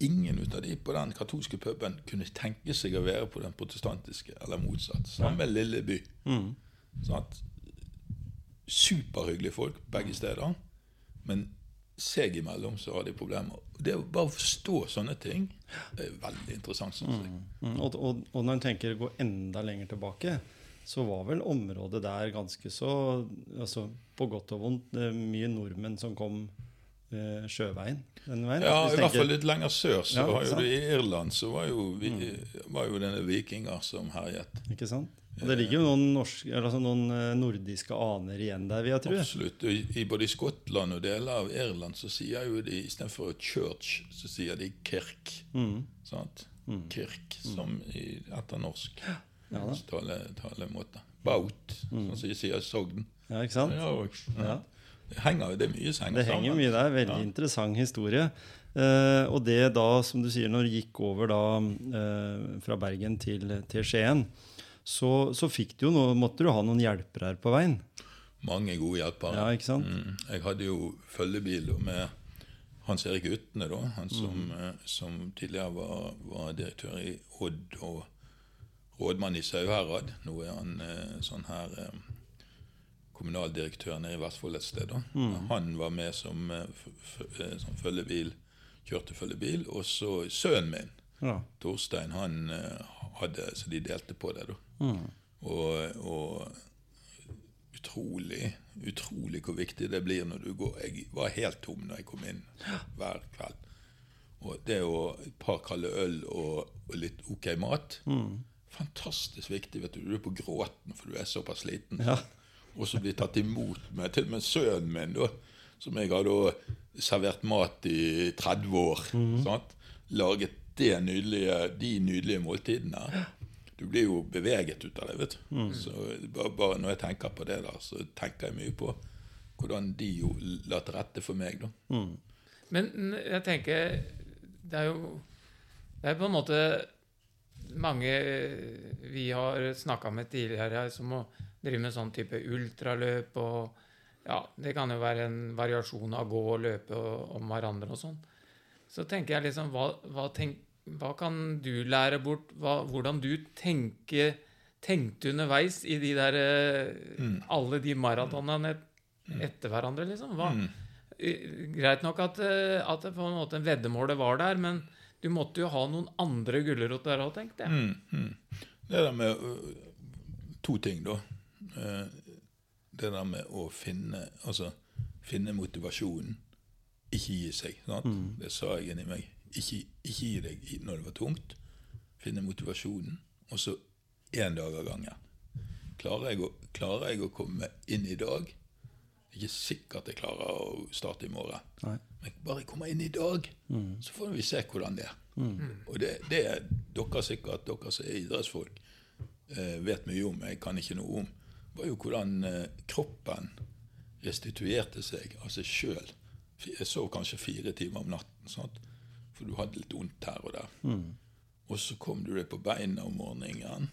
Ingen ut av de på den katolske puben kunne tenke seg å være på den protestantiske, eller motsatt. Samme lille by. Sant? Superhyggelige folk begge steder, men seg imellom så har de problemer. Det å bare forstå sånne ting er veldig interessant, Sånn. Mm, Mm, Og, og, og når en tenker å gå enda lenger tilbake, så var vel området der ganske så altså, På godt og vondt. Det er mye nordmenn som kom eh, sjøveien den veien? Ja, i hvert fall litt lenger sør. Så Ja, var jo. Mm. det I Irland så var jo, vi, var jo denne vikinger som herjet. Ikke sant? Og det ligger jo noen, norsk, altså noen eh, nordiske aner igjen der, vil jeg tro. Absolutt. I, i både i Skottland og deler av Irland så sier jo de istedenfor church, så sier de kirk. Mm. Sant? Kirk, som i, etter norsk Ja da. tale, Baut, mm. sånn som de sier Sogn. Ja, ikke sant? Ja, og, ja. Ja. Henger det er mye som henger Det henger sammen. mye der. Veldig interessant historie. Eh, og det da, som du sier, når du gikk over da eh, fra Bergen til, til Skien, så, så fikk du jo noe, måtte du ha noen hjelpere her på veien. Mange gode hjelpere. Ja, ikke sant? Mm. Jeg hadde jo følgebil med Hans Erik Utne, da, han som, Mm. eh, som tidligere var, var direktør i Odd og rådmann i Sauherad. Nå er han eh, sånn her eh, kommunaldirektør nede i Vestfold et sted. Mm. Han var med som, eh, eh, som følgebil, kjørte følgebil. Og så sønnen min, Ja. Torstein, han eh, hadde Så de delte på det, da. Mm. Og, og utrolig, utrolig hvor viktig det blir når du går Jeg var helt tom når jeg kom inn hver kveld. Og det å et par kalde øl og, og litt ok mat Fantastisk viktig. vet Du Du er på gråten for du er såpass sliten. Ja. Og så bli tatt imot med til og med sønnen min, da, som jeg har da servert mat i 30 år. Sant? Laget det nydelige, de nydelige måltidene. Du blir jo beveget ut av det. vet du. Så bare, bare når jeg tenker på det, da, så tenker jeg mye på hvordan de jo la til rette for meg. da. Men jeg tenker Det er jo Det er på en måte mange vi har snakka med tidligere her, som må drive med sånn type ultraløp og Ja, det kan jo være en variasjon av gå og løpe og, om hverandre og sånn. Så tenker jeg liksom Hva, hva, tenk, hva kan du lære bort? Hva, hvordan du tenker, tenkte underveis i de der mm. Alle de maratonene et, etter hverandre, liksom? Hva, Eh, Greit nok at, eh, at på en måte veddemålet var der, men du måtte jo ha noen andre gulrot der òg, tenkte jeg. Mm, mm. Det der med øh, To ting, da. Eh, Det der med å finne Altså finne motivasjonen. Ikke gi seg. Sant? Det sa jeg inni meg. Ikke, ikke gi deg når det var tungt. Finne motivasjonen. Og så én dag av gangen. Klarer jeg, å, klarer jeg å komme inn i dag? Ikke sikkert jeg klarer å starte i morgen. Nei. Men bare jeg kommer inn i dag, så får vi se hvordan det er. Og det, det er dere sikkert, dere som er idrettsfolk, eh, vet mye om, jeg kan ikke noe om, var jo hvordan eh, kroppen restituerte seg av seg sjøl. Jeg sov kanskje fire timer om natten, sant? for du hadde litt vondt her og der. Og så kom du deg på beina om morgenen,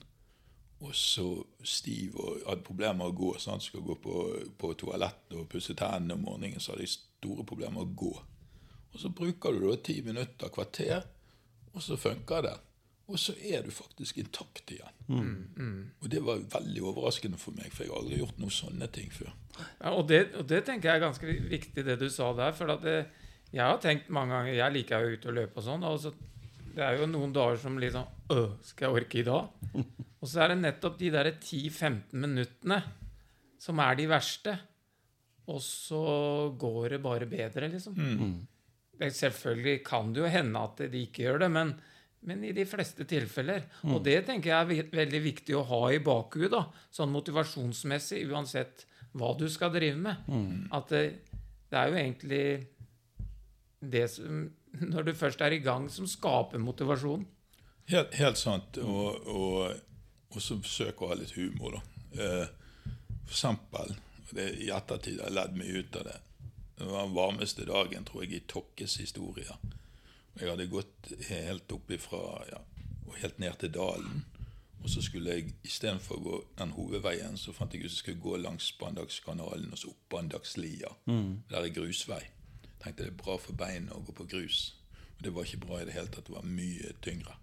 og så stiv og hadde problemer med å gå. Sant? Skal gå på, på toalettet og pusse tennene om morgenen, så hadde jeg store problemer med å gå. Og så bruker du da ti minutter, kvarter, og så funker det. Og så er du faktisk intakt igjen. Og det var veldig overraskende for meg, for jeg har aldri gjort noen sånne ting før. Ja, og, det, og det tenker jeg er ganske viktig, det du sa der. For at det, jeg har tenkt mange ganger Jeg liker jo ute og løpe og sånn. Og så, det er jo noen dager som liksom Øh, skal jeg orke i dag? (laughs) Og så er det nettopp de der 10-15 minuttene som er de verste. Og så går det bare bedre, liksom. Mm. selvfølgelig kan det jo hende at de ikke gjør det, men, men i de fleste tilfeller. Og det tenker jeg er veldig viktig å ha i bakhuet, da, sånn motivasjonsmessig, uansett hva du skal drive med. At det, det er jo egentlig det som (laughs) Når du først er i gang, som skaper motivasjon. Helt, helt sant. Og, og, og så forsøke å ha litt humor, da. Eh, for eksempel det, I ettertid har jeg ledd mye ut av det. Det var den varmeste dagen, tror jeg, i Tokkes historie. Jeg hadde gått helt opp ifra ja, og helt ned til dalen. Og så skulle jeg istedenfor å gå den hovedveien, så fant jeg ut at jeg skulle gå langs Bandagskanalen og så opp Bandagslia. Der er grusvei. Tenkte det er bra for beina å gå på grus. Og det var ikke bra i det hele tatt. Det var mye tyngre.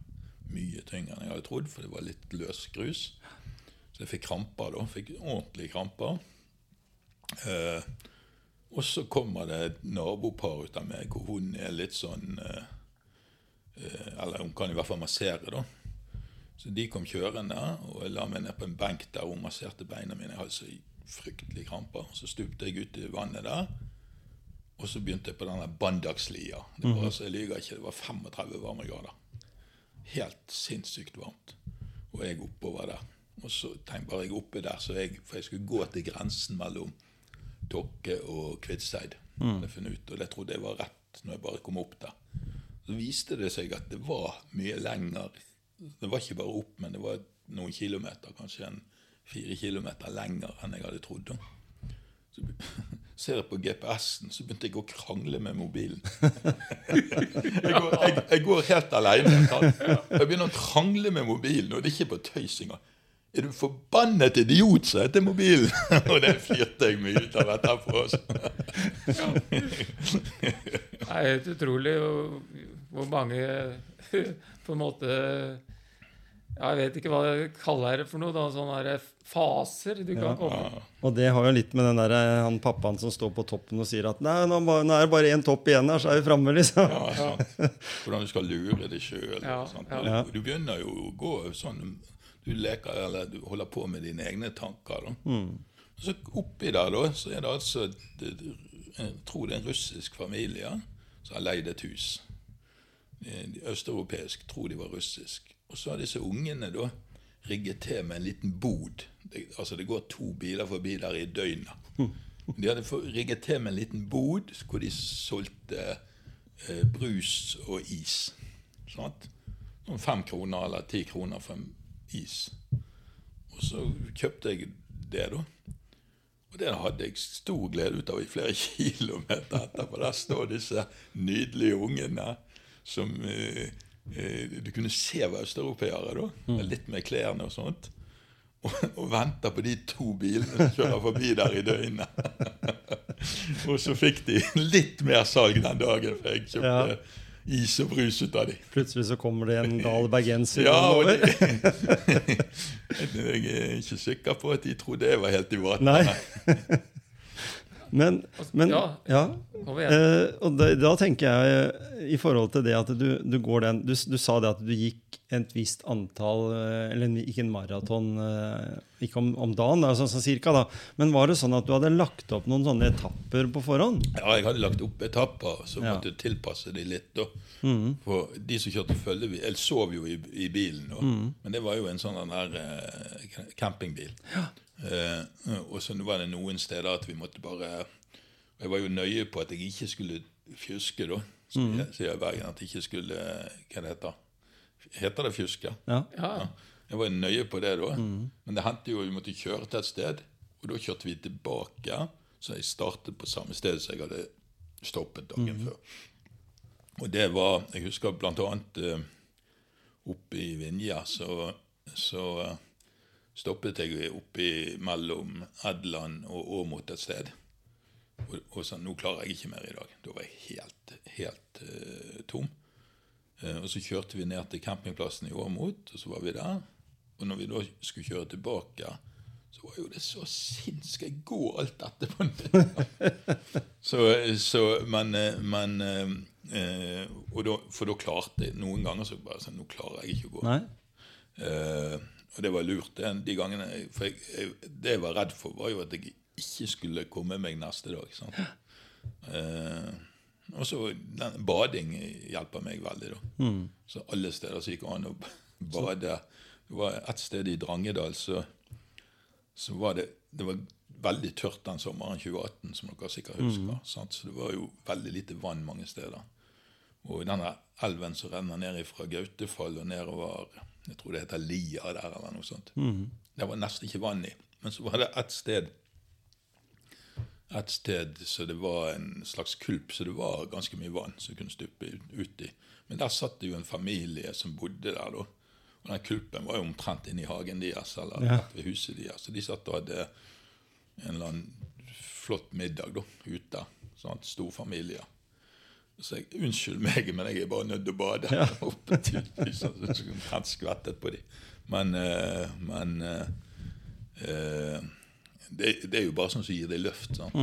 Mye tyngre enn jeg hadde trodd, for det var litt løs grus. Så jeg fikk kramper da. Fikk ordentlige kramper. Eh, og så kommer det et nabopar ut av meg, hvor hun er litt sånn eh, Eller hun kan i hvert fall massere, da. Så de kom kjørende, og jeg la meg ned på en benk der hun masserte beina mine. Jeg hadde så fryktelig kramper. Så stupte jeg ut i vannet der. Og så begynte jeg på denne Bandagslia. Det var, altså, jeg lyver ikke, det var 35 varmegrader. Helt sinnssykt varmt. Og jeg oppover der. Og så tenkte bare jeg oppe der, så jeg, for jeg skulle gå til grensen mellom Tokke og Kvitseid. Mm. jeg funnet ut, Og det trodde jeg var rett når jeg bare kom opp der. Så viste det seg at det var mye lenger. Det var ikke bare opp, men det var noen kilometer, kanskje en fire kilometer lenger enn jeg hadde trodd. Så (laughs) ser jeg på GPS-en, så begynte jeg å krangle med mobilen. (laughs) jeg, går, jeg, jeg går helt alene. Jeg begynner å krangle med mobilen, og det er ikke på tøys engang. Er du forbannet idiot, sa jeg til mobilen. (laughs) og det flirte jeg mye ut av etterpå. altså. Det er helt utrolig hvor, mange (laughs) på en måte ja, Jeg vet ikke hva jeg kaller det for noe. da, Sånne faser du kan komme Og det har jo litt med den der, eh, han pappaen som står på toppen og sier at nei, nå, nå er det bare én topp igjen her, så er vi framme, liksom. Ja, sant? Hvordan du skal lure deg sjøl. Ja, ja. Ja. Du begynner jo å gå sånn Du leker, eller du holder på med dine egne tanker. da. Og Så oppi der da, så er det altså det, Jeg tror det er en russisk familie som har leid et hus. De Østeuropeisk, tror de var russisk. Og så har disse ungene da rigget til med en liten bod. Det, altså det går to biler forbi der i døgnet. (laughs) De hadde rigget til med en liten bod hvor de solgte eh, brus og is. Sant? Sånn fem kroner eller ti kroner for en is. Og så kjøpte jeg det, da. Og det hadde jeg stor glede ut av i flere (laughs) kilometer etterpå. Der står disse nydelige ungene som eh, eh, Du kunne se var østeuropeere, da. med Litt med klærne og sånt. Og, og venter på de to bilene som kjører forbi der i døgnet. (laughs) og så fikk de litt mer salg den dagen, for jeg kjøpte Ja. is og brus ut av de. Plutselig så kommer det en gal bergenser Ja, over. (laughs) jeg er ikke sikker på at de trodde jeg var helt i vaten. (laughs) Men, men Ja. ja. Eh, og da, da tenker jeg i forhold til det at du, du går den du, du sa det at du gikk et visst antall eh, Eller ikke en maraton eh, ikke om, om dagen, altså, sånn, cirka, da. Men var det sånn at du hadde lagt opp noen sånne etapper på forhånd? Ja, jeg hadde lagt opp etapper, så Ja. måtte jeg tilpasse de litt. da. For de som kjørte følge eller sov jo i, i bilen, da. men det var jo en sånn der eh, campingbil. Eh, og så var det noen steder at vi måtte bare Jeg var jo nøye på at jeg ikke skulle fjuske, da. Som jeg sier i Bergen, at jeg ikke skulle Hva det heter Heter det fjuske? Ja. Ja. Ja. Jeg var nøye på det da. Men det hendte jo vi måtte kjøre til et sted, og da kjørte vi tilbake. Så jeg startet på samme sted som jeg hadde stoppet dagen før. Og det var Jeg husker blant annet eh, oppe i Vinje, så, så eh, stoppet jeg oppe mellom Edland og Åmot et sted. Og, og sa nå klarer jeg ikke mer i dag. Da var jeg helt, helt uh, tom. Eh, og så kjørte vi ned til campingplassen i Åmot, og så var vi der. Og når vi da skulle kjøre tilbake, så var jo det så sinnssykt gå alt dette på nytt? (laughs) så, så, men, eh, men eh, da, For da klarte jeg Noen ganger så bare sånn Nå klarer jeg ikke å gå. Nei? Og det var lurt. De gangene, for jeg, jeg, Det jeg var redd for, var jo at jeg ikke skulle komme meg neste dag. Sant? (gasps) Eh, og så Bading hjelper meg veldig. da. Så alle steder så gikk det an å bade. Det var et sted i Drangedal så, så var det, det var veldig tørt den sommeren 2018, som dere sikkert husker. Sant? Så det var jo veldig lite vann mange steder. Og denne elven som renner ned fra Gautefall og nedover Jeg tror det heter Lia der, eller noe sånt. Det var nesten ikke vann i. Men så var det ett sted et sted så det var en slags kulp, så det var ganske mye vann som kunne stupe ut, i. Men der satt det jo en familie som bodde der, da. Og den kulpen var jo omtrent inni i hagen deres, eller Ja. ved huset deres. Så de satt og hadde en eller annen flott middag da, ute. Sånn, stor familie. Så jeg, unnskyld meg, men jeg er bare nødt til å bade. Ja. Oppe til sånn, så skvettet på dem. Men, eh, men uh, eh, det, det er jo bare sånn som gir det løft. Sant?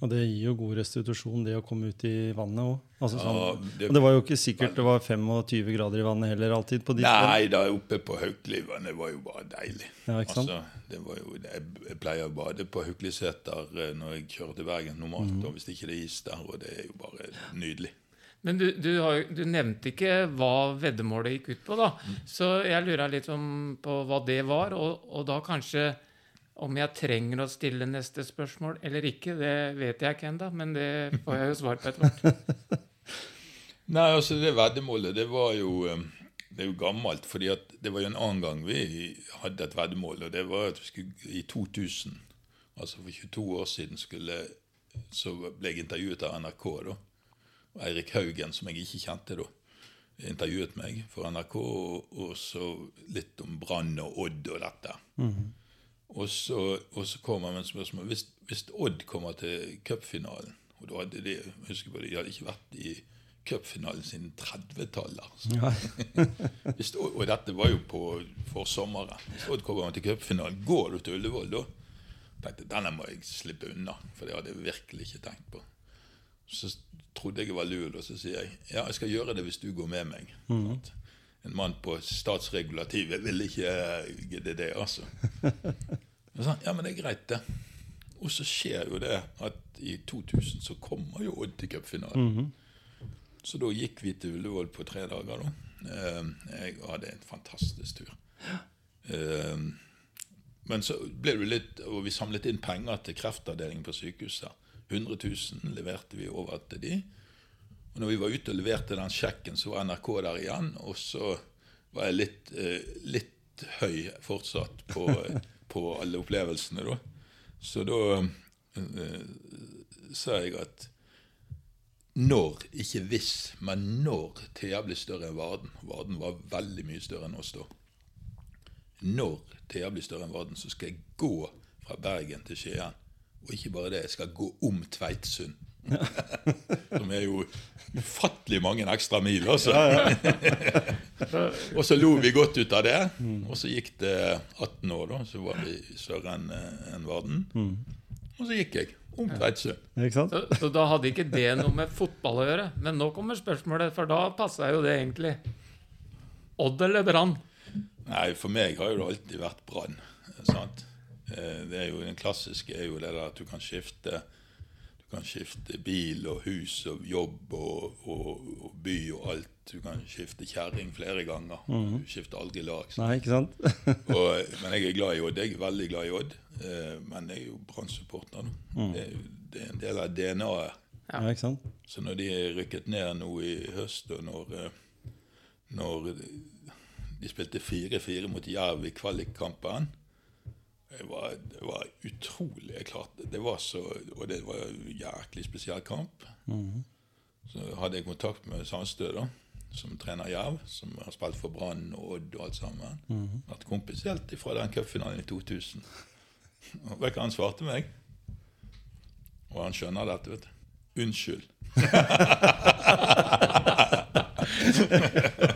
Og det gir jo god restitusjon, det å komme ut i vannet òg. Altså, Ja, sånn, det- og det var jo ikke sikkert det var 25 grader i vannet heller alltid. på ditt Nei, da oppe på Haukelivann, det var jo bare deilig. Ja, ikke sant? Altså, det var jo, jeg, pleier å bade på Haukeliseter eh, når jeg kjører til Bergen normalt, mm. og hvis ikke det er is der, og det er jo bare nydelig. Men du, du, har, du nevnte ikke hva veddemålet gikk ut på, da. Så jeg lurer litt om, på hva det var, og, og da kanskje om jeg trenger å stille neste spørsmål eller ikke, det vet jeg ikke ennå, men det får jeg jo svar på etter hvert. (laughs) Nei, altså det veddemålet, det var jo eh, Det er jo gammelt, fordi at det var jo en annen gang vi hadde et veddemål, og det var at vi skulle i 2000, altså for 22 år siden, skulle, så ble jeg intervjuet av NRK, da. Og Eirik Haugen, som jeg ikke kjente da, intervjuet meg for NRK, og, og så litt om Brann og Odd og dette. Og så, og så kommer man spørsmål. Hvis, hvis Odd kommer til cupfinalen og da hadde de, husker på det, de hadde ikke vært i cupfinalen siden 30-tallet. altså. Ja. (laughs) Og, dette var jo på forsommeren. Hvis Odd kommer til cupfinalen, går du til Ullevål da? tenkte Denne må jeg slippe unna, for det hadde jeg virkelig ikke tenkt på. Så trodde jeg jeg var lur, og så sier jeg ja, jeg skal gjøre det hvis du går med meg. At En mann på statsregulativet ville ikke eh, gidde det, altså. (laughs) Sånn, ja, men det er greit, det. Og så skjer jo det at i 2000 så kommer jo Odd til cupfinalen. Så da gikk vi til Ullevål på tre dager. da. Eh, Jeg hadde en fantastisk tur. Eh, Men så ble det litt Og vi samlet inn penger til kreftavdelingen på sykehuset. 100 000 leverte vi over til de. Og når vi var ute og leverte den sjekken, så var NRK der igjen. Og så var jeg litt, eh, litt høy fortsatt på, (laughs) på alle opplevelsene, da. Så da eh, sa jeg at når, ikke hvis, men når Thea blir større enn Varden Varden var veldig mye større enn oss da. Når Thea blir større enn Varden, så skal jeg gå fra Bergen til Skien. Og ikke bare det, jeg skal gå om Tveitsund. (laughs) Som er jo ufattelig mange ekstra mil, altså. (laughs) og så lo vi godt ut av det. Og så gikk det 18 år, da, så var vi større enn en Varden. Og så gikk jeg om Tveitsund. Så, så da hadde ikke det noe med fotball å gjøre. Men nå kommer spørsmålet, for da passa jo det egentlig. Odd eller Brann? Nei, for meg har jo det alltid vært Brann. Eh, Det er jo Den klassiske er jo det der at du kan skifte kan skifte bil og hus og jobb og, og, og by og alt. Du kan skifte kjerring flere ganger. Du skifter aldri lag. Nei, ikke sant? (laughs) Og, men jeg er glad i Odd. Jeg er veldig glad i Odd. Eh, Men jeg er jo Brann-supporter. nå. Det, er det er en del av DNA-et. Ja, ikke sant? Så når de rykket ned nå i høst, og når, eh, når de spilte 4-4 mot Jerv i kvalikkampen det var, det var utrolig klart. det. var så, Og det var en jæklig spesiell kamp. Så hadde jeg kontakt med Sandstø, da, som trener Jerv, som har spilt for Brann og Odd og alt sammen. Vært kompis helt fra den cupfinalen i 2000. Og vet hva han svarte meg? Og han skjønner dette, vet du. Unnskyld. (laughs)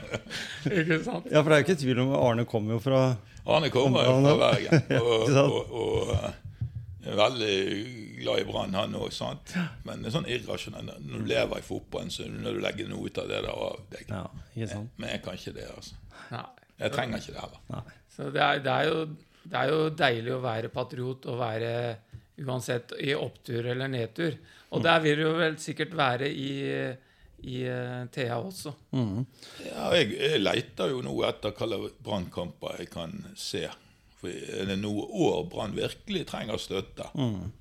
(laughs) Ikke sant? Ja, for det er jo ikke tvil om Arne kommer jo fra Arne kommer jo fra Bergen (laughs) og, Ikke og, og eh, er veldig glad i Brann, han òg. Men det er sånn irrasjonelt. Når du lever i fotballen, så når du legger noe ut av det der av deg Ja, ikke sant? Men jeg kan ikke det, altså. Nei. Jeg trenger ikke det heller. Nei. Så det er, det, er jo, det er jo deilig å være patriot og være uansett i opptur eller nedtur. Og der vil du jo vel sikkert være i, i eh, Thea også. Ja, jeg, jeg leter jo nå etter hvilke brannkamper jeg kan se. For er det noe år Brann virkelig trenger støtte,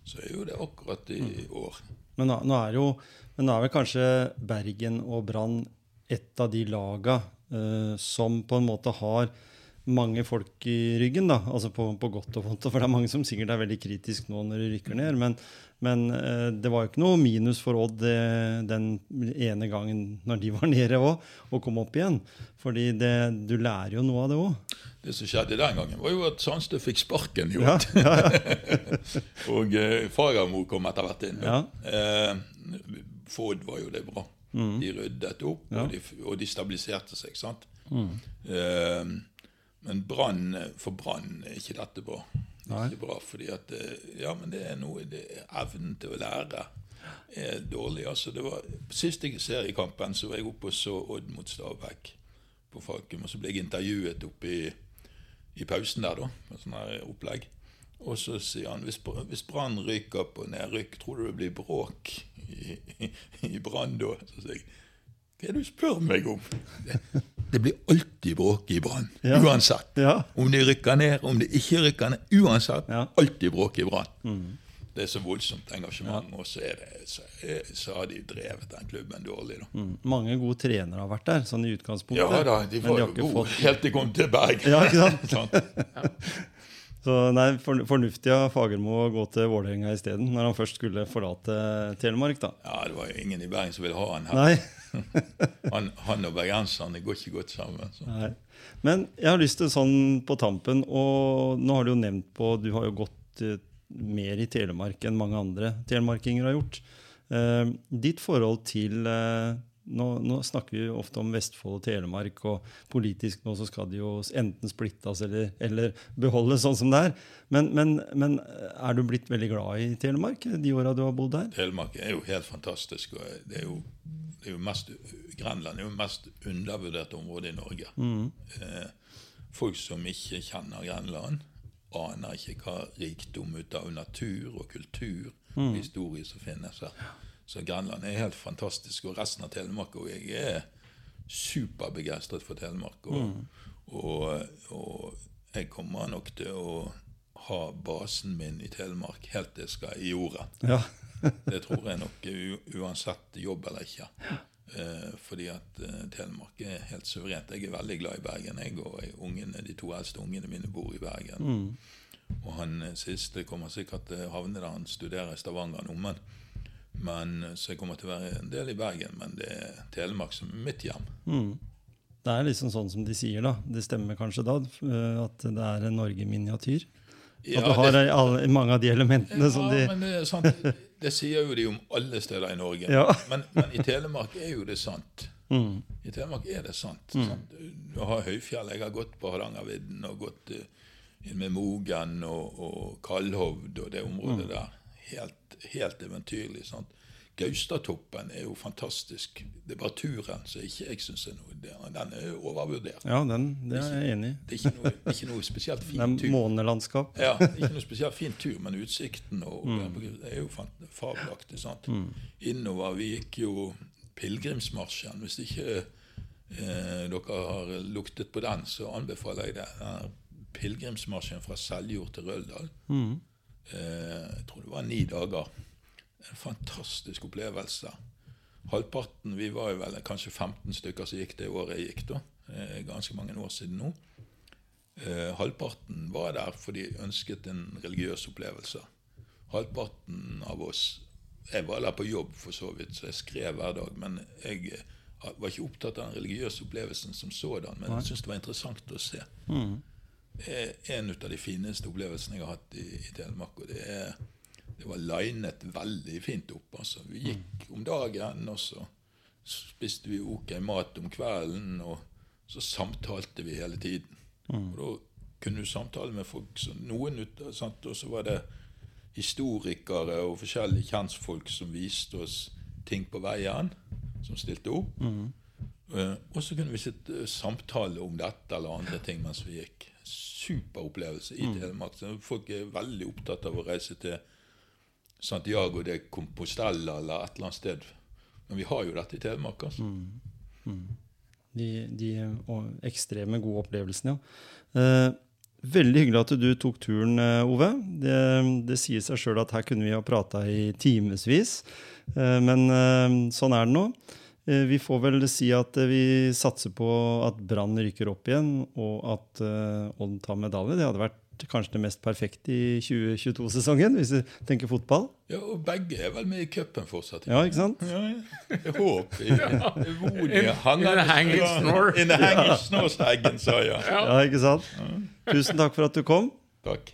så er jo det akkurat i år. Men nå, nå er jo men nå er vel kanskje Bergen og Brann et av de laga uh, som på en måte har mange folk i ryggen, da, altså på, på godt og vondt. (laughs) For det er mange som sikkert er veldig kritisk nå når de rykker ned. Men, men eh, det var jo ikke noe minus for Odd eh, den ene gangen når de (laughs) var nede òg, å komme opp igjen. Fordi det, du lærer jo noe av det òg. Det som skjedde den gangen, var jo at Sandstø fikk sparken gjort Ja, Odd. (laughs) og eh, Fagermo kom etter hvert inn. Ja. Eh, for Odd var jo det bra. De ryddet opp, Ja. og, de, og de stabiliserte seg. sant? Eh, men brann, for Brann er ikke dette bra. Det er ikke bra, fordi at eh, Ja, men det er noe det er Evnen til å lære er dårlig. altså det var Siste seriekampen så var jeg oppe og så Odd mot Stabæk på Falkum. Og så ble jeg intervjuet oppe i, i pausen der, da, med sånn her opplegg. Og så sier han hvis, hvis Brann ryker på nedrykk, tror du det blir bråk i, i, i Brann da? Så sier jeg hva er det du spør meg om? Det, blir alltid bråk i Brann. Ja. Uansett. Ja. Om de rykker ned, om de ikke rykker ned. Uansett. Ja. Alltid bråk i Brann. Det er så voldsomt engasjement, og så, så, er, så har de drevet den klubben dårlig. da. Mm. Mange gode trenere har vært der, sånn i utgangspunktet. Ja da, de var jo gode fått- helt til de kom til Bergen. Ja, ikke sant? Sant? (laughs) (laughs) Så nei, for, fornuftig av Fagermo å gå til Vålerenga isteden, når han først skulle forlate Telemark, da. Ja, det var jo ingen i Bergen som ville ha han her. Nei. (laughs) Han, han og bergenserne går ikke godt sammen. Men jeg har lyst til sånn på tampen, og nå har du jo nevnt på Du har jo gått eh, mer i Telemark enn mange andre telemarkinger har gjort. Uh, ditt forhold til eh, nå, nå snakker vi ofte om Vestfold og Telemark, og politisk nå så skal de jo enten splittes eller, eller beholdes sånn som det er. Men, men, men er du blitt veldig glad i Telemark de åra du har bodd der? Telemark er jo helt fantastisk. og det er jo, det er jo mest, Grenland er jo mest undervurderte området i Norge. Eh, folk som ikke kjenner Grenland, aner ikke hva rikdom ut av natur og kultur og historie som finnes her. Så Grenland er helt fantastisk, og resten av Telemark. Og jeg er superbegeistret for Telemark. Og, og, og jeg kommer nok til å ha basen min i Telemark helt til jeg skal i jorda. Ja. (laughs) Det tror jeg nok uansett jobb eller ikke. Eh, fordi at eh, Telemark er helt suverent. Jeg er veldig glad i Bergen. Jeg og jeg, ungene, De to eldste ungene mine bor i Bergen. Og han eh, siste kommer sikkert til å havne der han studerer i Stavanger nå. Men, men, eh, så jeg kommer til å være en del i Bergen. Men det er Telemark som er mitt hjem. Det er liksom sånn som de sier, da. Det stemmer kanskje da, eh, at det er en Norge-miniatyr? Ja, at du har det- alle, mange av de elementene som de Ja, men det, er sant. det sier jo de om alle steder i Norge. Ja. (laughs) Men, men i Telemark er jo det sant. Mm. I Telemark er det sant. sant? Du har høyfjell. Jeg har gått på Hardangervidda og gått eh, med Mogen og, og Kalhovd og det området der. Helt, helt eventyrlig. sant? Gaustatoppen er jo fantastisk. Det er bare turen som ikke jeg syns er noe der. Den er overvurdert. Ja, den, det er jeg enig i. Det er ikke noe, det er ikke noe spesielt (laughs) Det fin er tur. månelandskap. Ja, ikke noe spesielt fin tur, men utsikten og, mm. det er jo fabelaktig. sant? Innover Vi gikk jo pilegrimsmarsjen. Hvis ikke eh, dere har luktet på den, så anbefaler jeg det. Pilegrimsmarsjen fra Seljord til Røldal. Eh, jeg tror det var ni dager. En fantastisk opplevelse. Halvparten Vi var jo vel kanskje 15 stykker som gikk det året jeg gikk, da. Eh, ganske mange år siden nå. Eh, halvparten var der fordi de ønsket en religiøs opplevelse. Halvparten av oss Jeg var der på jobb, for så vidt, så jeg skrev hver dag. Men jeg eh, var ikke opptatt av den religiøse opplevelsen som sådan. Men jeg syntes det var interessant å se. Det er en av de fineste opplevelsene jeg har hatt i, i Telemark. Og det, er, det var linet veldig fint opp. Altså. Vi gikk om dagen, og så spiste vi ok mat om kvelden, og så samtalte vi hele tiden. Og da kunne du samtale med folk som noen ut, sant? Og så var det historikere og forskjellige kjentfolk som viste oss ting på veien, som stilte opp. Eh, og så kunne vi sitte samtale om dette eller andre ting mens vi gikk. Super opplevelse i Telemark. Så folk er veldig opptatt av å reise til Santiago de Compostela eller et eller annet sted. Men vi har jo dette i Telemark. altså. De, de ekstreme gode opplevelsene, ja. Eh, veldig hyggelig at du tok turen, eh, Ove. Det, det sier seg sjøl at her kunne vi ha prata i timevis. Eh, men eh, sånn er det nå. Eh, vi får vel si at eh, vi satser på at Brann rykker opp igjen, og at eh, Odd tar medalje. Det hadde vært kanskje det mest perfekte i 2022-sesongen, hvis vi tenker fotball. Ja, Og begge er vel med i cupen fortsatt. Ja, ikke sant? Ja, (laughs) jeg håper i Vonia In the hanging snore. In the hanging snore, sa jeg. Ja, ikke sant? Tusen takk for at du kom. Takk.